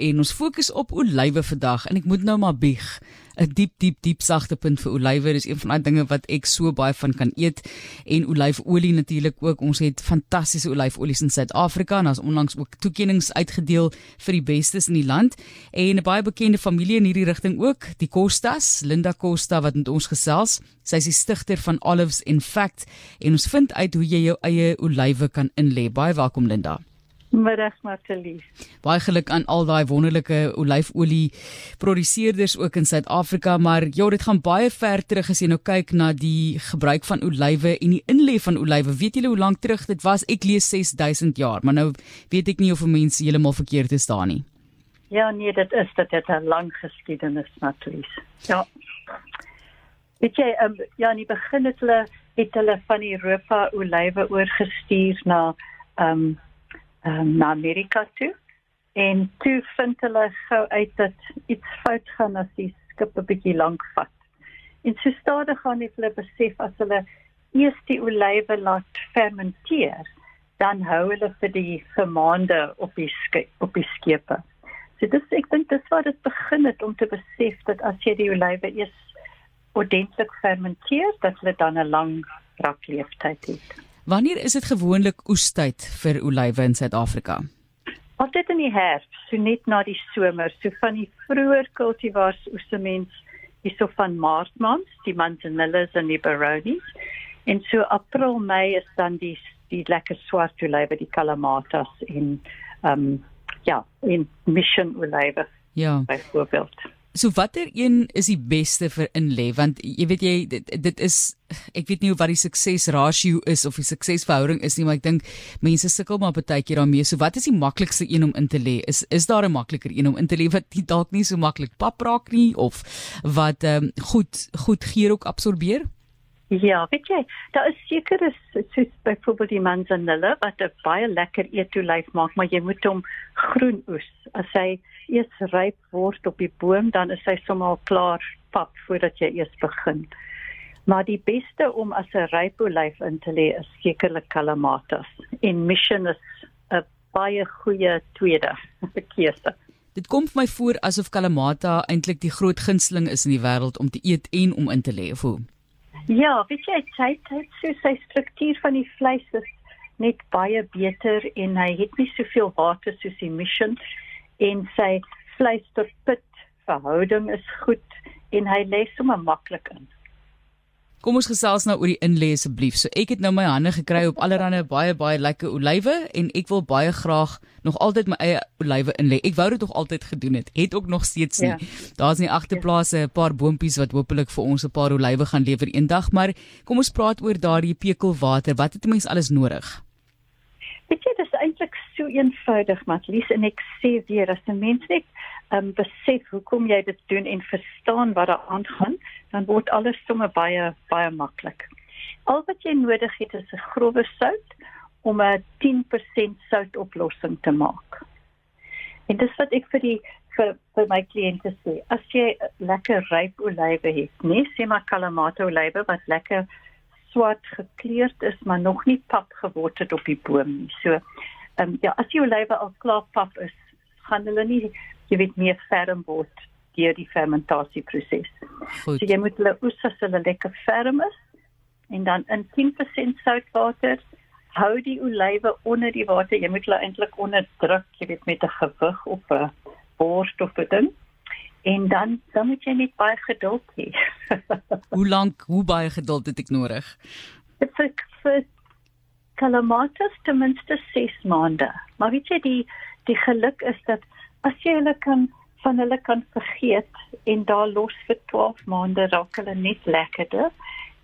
en ons fokus op olywe vandag en ek moet nou maar bieg. 'n Diep diep diep sagte punt vir olywe. Dis een van daai dinge wat ek so baie van kan eet en olyfolie natuurlik ook. Ons het fantastiese olyfolies in Suid-Afrika en daar's onlangs ook toekenninge uitgedeel vir die bestes in die land en 'n baie bekende familie in hierdie rigting ook, die Costas, Linda Costa wat met ons gesels. Sy is die stigter van Olives in Fact en ons vind uit hoe jy jou eie olywe kan inlê. Baie welkom Linda. Middag Martelies. Baie geluk aan al daai wonderlike olyfolie produseerders ook in Suid-Afrika, maar ja, dit gaan baie ver terug as jy nou kyk na die gebruik van olywe en die inlê van olywe. Weet julle hoe lank terug dit was? Ek lees 6000 jaar, maar nou weet ek nie of mense heeltemal verkeerd is daar nie. Ja, nee, dit is dit het 'n lang geskiedenis Martelies. Ja. Weet jy, um, ja, in die begin het hulle het hulle van Europa olywe oorgestuur na ehm um, um, na Amerika toe en toe vind hulle gou uit dat iets fout gaan as die skip 'n bietjie lank vat. En so stadig gaan hulle besef as hulle eers die olywe laat fermenteer, dan hou hulle vir die vir maande op die skip op die skepe. So dis ek dink dis waar dit begin het om te besef dat as jy die olywe eers ordentlik fermenteer, dat hulle dan 'n lang rakleeftyd het. Wanneer is dit gewoonlik oestyd vir olywe in Suid-Afrika? Altyd in die herfs, so net na die somer, so van die vroeër kultivars oesemens, hierso van maart maand, die manzanillas en die baronis. En so april, mei is dan die die lekker swart olywe, die kalamatas en ehm um, ja, in mission olywe. Ja. Byvoorbeeld. So watter een is die beste vir inlê want jy weet jy dit, dit is ek weet nie wat die sukses rasio is of die suksesverhouding is nie maar ek dink mense sukkel maar baie keer daarmee. So wat is die maklikste een om in te lê? Is is daar 'n makliker een om in te lê wat dalk nie so maklik pap raak nie of wat ehm um, goed goed geur ook absorbeer? Ja, weet jy, daar is sekere soos byvoorbeeld die manzanilla wat 'n baie lekker eetolyf maak, maar jy moet hom groen oes. As hy eers ryp word op die boom, dan is hy sommer klaar pap voordat jy eers begin. Maar die beste om as 'n ryp olyf in te lê is sekerlik kalamatas. En mission is 'n baie goeie tweede keuse. Dit kom vir my voor asof kalamata eintlik die groot gunsteling is in die wêreld om te eet en om in te lê, of hoe? Ja, weet jy, hy het so sy struktuur van die vleis is net baie beter en hy het nie soveel water soos die mission en sy vleis tot pit verhouding is goed en hy lê sommer maklik in. Kom ons gesels nou oor die inlê asseblief. So ek het nou my hande gekry op allerlei baie baie lekker olywe en ek wil baie graag nog altyd my eie olywe inlê. Ek wou dit nog altyd gedoen het. Het ook nog steeds nie. Ja. Daar's nie agterplase 'n paar boontjies wat hopelik vir ons 'n paar olywe gaan lewer eendag, maar kom ons praat oor daardie pekelwater. Wat het 'n mens alles nodig? Weet jy, dit is eintlik so eenvoudig, Matlies, en ek sê weer as 'n mens net um, besef hoekom jy dit doen en verstaan wat daar aangaan, dan word alles sommer baie baie maklik. Al wat jy nodig het is 'n grove sout om 'n 10% soutoplossing te maak. En dis wat ek vir die vir, vir my kliënte sê. As jy lekker ryp olywe het, nee, sê maar Kalamata olywe wat lekker swart gekleurd is, maar nog nie pap geword het op die boom nie. So, ehm um, ja, as die olywe al klaar pap is, gaan hulle nie jy weet meer ferm word deur die fermentasieproses. So jy moet hulle oes as hulle lekker ferm is en dan in 10% soutwater hou die olywe onder die water. Jy moet hulle eintlik onderdruk, jy weet met 'n gewig op 'n bord of 'n ding. En dan dan moet jy net baie geduld hê. hoe lank, hoe baie geduld het ek nodig? Dit vir vir kalamatas ten minste 6 maande. Maar weet jy die die geluk is dat as jy hulle kan van hulle kan vergeet en daar los vir 12 maande raak hulle net lekkerder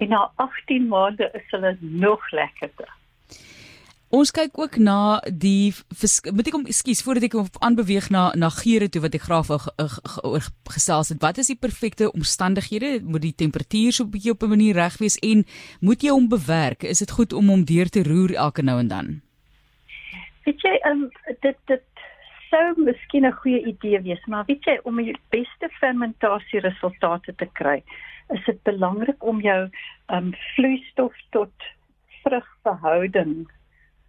en na 18 maande is hulle nog lekkerder. Ons kyk ook na die moet ek kom ekskuus voordat ek aanbeweeg na na geure toe wat ek graag oor gesels het. Wat is die perfekte omstandighede? Moet die temperatuur so 'n bietjie op 'n manier reg wees en moet jy hom bewerk? Is dit goed om hom deur te roer elke nou en dan? Weet jy, um, dit dit sou miskien 'n goeie idee wees, maar weet jy om die beste fermentasie resultate te kry, is dit belangrik om jou um vloeistof tot vrugverhouding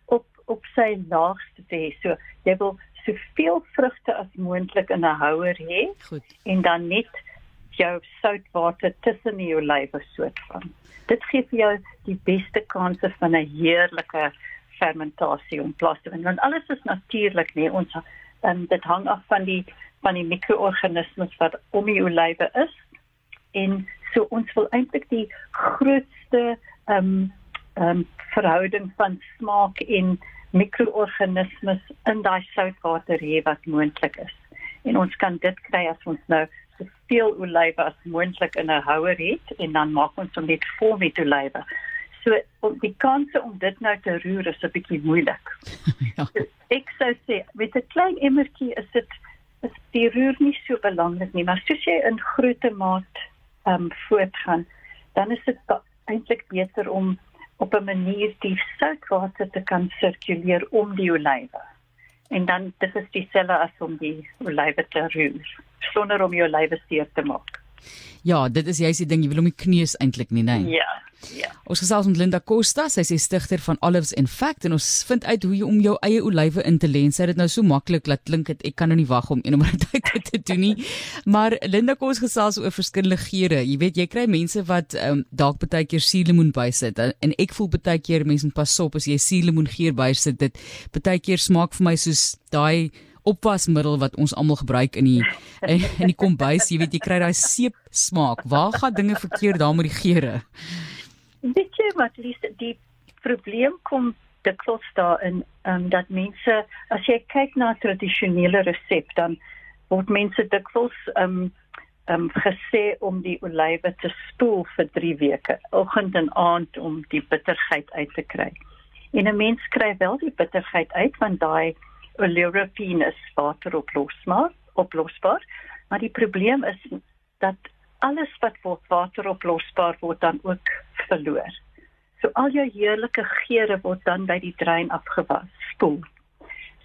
op op sy laagste te hê. So jy wil soveel vrugte as moontlik in 'n houer hê. Goed. En dan net jou soutwater tussen die olywe soort van. Dit gee vir jou die beste kanse van 'n heerlike fermentasie om plaas te vind want alles is natuurlik nie ons um, dit hang af van die van die mikroorganismes wat om die olywe is en so ons wil eintlik die grootste ehm um, ehm um, verhouding van smaak en mikroorganismes in daai soutwater hê wat moontlik is. En ons kan dit kry as ons nou soveel olywe as moontlik in 'n houer het en dan maak ons hom net vol met olywe. So om die kanse om dit nou te roer is 'n bietjie moeilik. ja. so, ek sou sê met 'n klein emmertjie is dit is die roer nie so belangrik nie, maar soos jy in groot maat ehm um, voortgaan, dan is dit eintlik beter om op 'n manier die soutwater te kan sirkuleer om die olywe. En dan dit is dieselfde as om die olywe te roer sonder om jou olywe seer te maak. Ja, dit is juist die ding, jy wil hom nie kneus eintlik nie, nee. Ja. Ja. Ons gesels met Linda Costa, sy is stigter van Olives in Fact en ons vind uit hoe jy om jou eie olywe in te lê. Sy het dit nou so maklik laat klink dit ek kan nou nie wag om eendag dit te doen nie. Maar Linda kom ons gesels oor verskillende geure. Jy weet jy kry mense wat um, dalk baie keer suurlemoen bysit en ek voel baie keer mense moet pas op as jy suurlemoen geur bysit dit baie keer smaak vir my soos daai opwasmiddel wat ons almal gebruik in die in die kombuis, jy weet jy kry daai seep smaak. Waar gaan dinge verkeerd daar met die geure? Weet jy wat Lies, die probleem kom dikwels daarin um, dat mense as jy kyk na tradisionele resep dan word mense dikwels um um gesê om die olywe te spoel vir 3 weke, oggend en aand om die bitterheid uit te kry. En 'n mens kry wel die bitterheid uit want daai oleuropein is wateroplosbaar, oplosbaar, maar die probleem is dat alles wat word wateroplosbaar word dan ook verloor. So al jou heerlike geure word dan by die drein afgewas, spoel.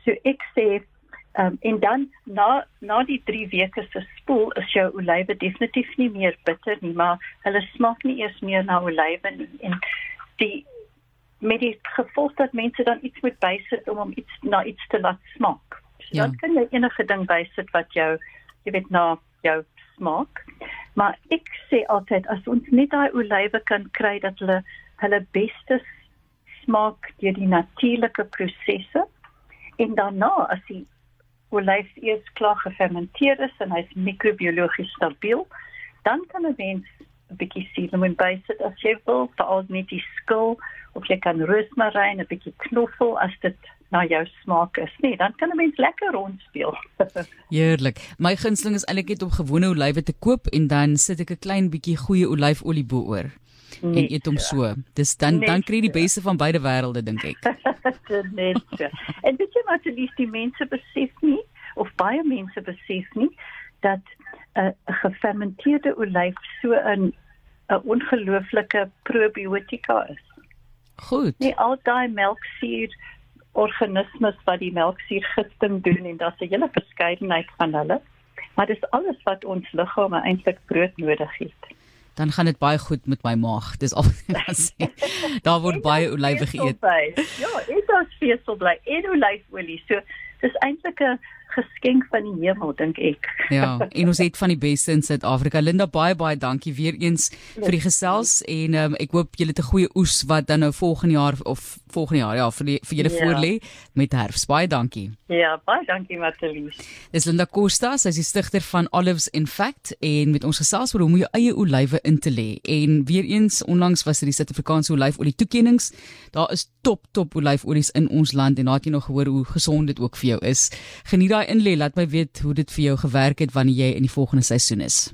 So ek sê um, en dan na na die 3 weke se spoel is jou olywe definitief nie meer bitter nie, maar hulle smaak nie eers meer na olywe nie en die met die gevolg dat mense dan iets moet bysit om om iets na iets te laat smaak. So ja. dan kan jy enige ding bysit wat jou jy weet na jou smaak. Maar ek sê altyd as ons net daai olywe kan kry dat hulle hulle beste smaak deur die natuurlike prosesse en daarna as die olyf eers klaar gefermenteer is en hy's mikrobiologies stabiel, dan kan 'n mens 'n bietjie sielemoen bysit as jy wil, veral met die skil of jy kan roosmaryn, 'n bietjie knoffel as dit na jou smaak is. Nee, dan kan 'n mens lekker rondspeel. Heerlik. My gunsteling is eintlik net om gewone olywe te koop en dan sit ek 'n klein bietjie goeie olyfolie bo-oor. En eet hom so. Dis dan net dan kry jy die beste van beide wêrelde dink ek. net so. En weet jy wat die die mense besef nie of baie mense besef nie dat 'n uh, gefermenteerde olyf so 'n 'n ongelooflike probiotika is. Goed. Nee, al daai melksuur organismes wat die melksuur gifting doen en daar's 'n hele verskeidenheid van hulle. Maar dis alles wat ons liggame eintlik brood nodig het. Dan gaan dit baie goed met my maag. Dis al wat ek sê. Daar word baie olywe geëet. Ja, dit is vesel bly en olyfolie. So dis eintlik 'n geskenk van die hemel dink ek. Ja, en ons het van die beste in Suid-Afrika. Linda, baie baie dankie weer eens vir die gesels en um, ek hoop julle het 'n goeie oes wat dan nou volgende jaar of volgende jaar ja vir die, vir julle ja. voorlê met herfs. Baie dankie. Ja, baie dankie Matelies. Dis Linda Costa, sy is die stigter van Olives in Fact en met ons gesels oor hoe om jou eie olywe in te lê. En weer eens onlangs was dit die Suid-Afrikaanse olyfolie toekenninge. Daar is top top olyfolies in ons land en daar het jy nog gehoor hoe gesond dit ook vir jou is. Geniet daai inlê, laat my weet hoe dit vir jou gewerk het wanneer jy in die volgende seisoen is.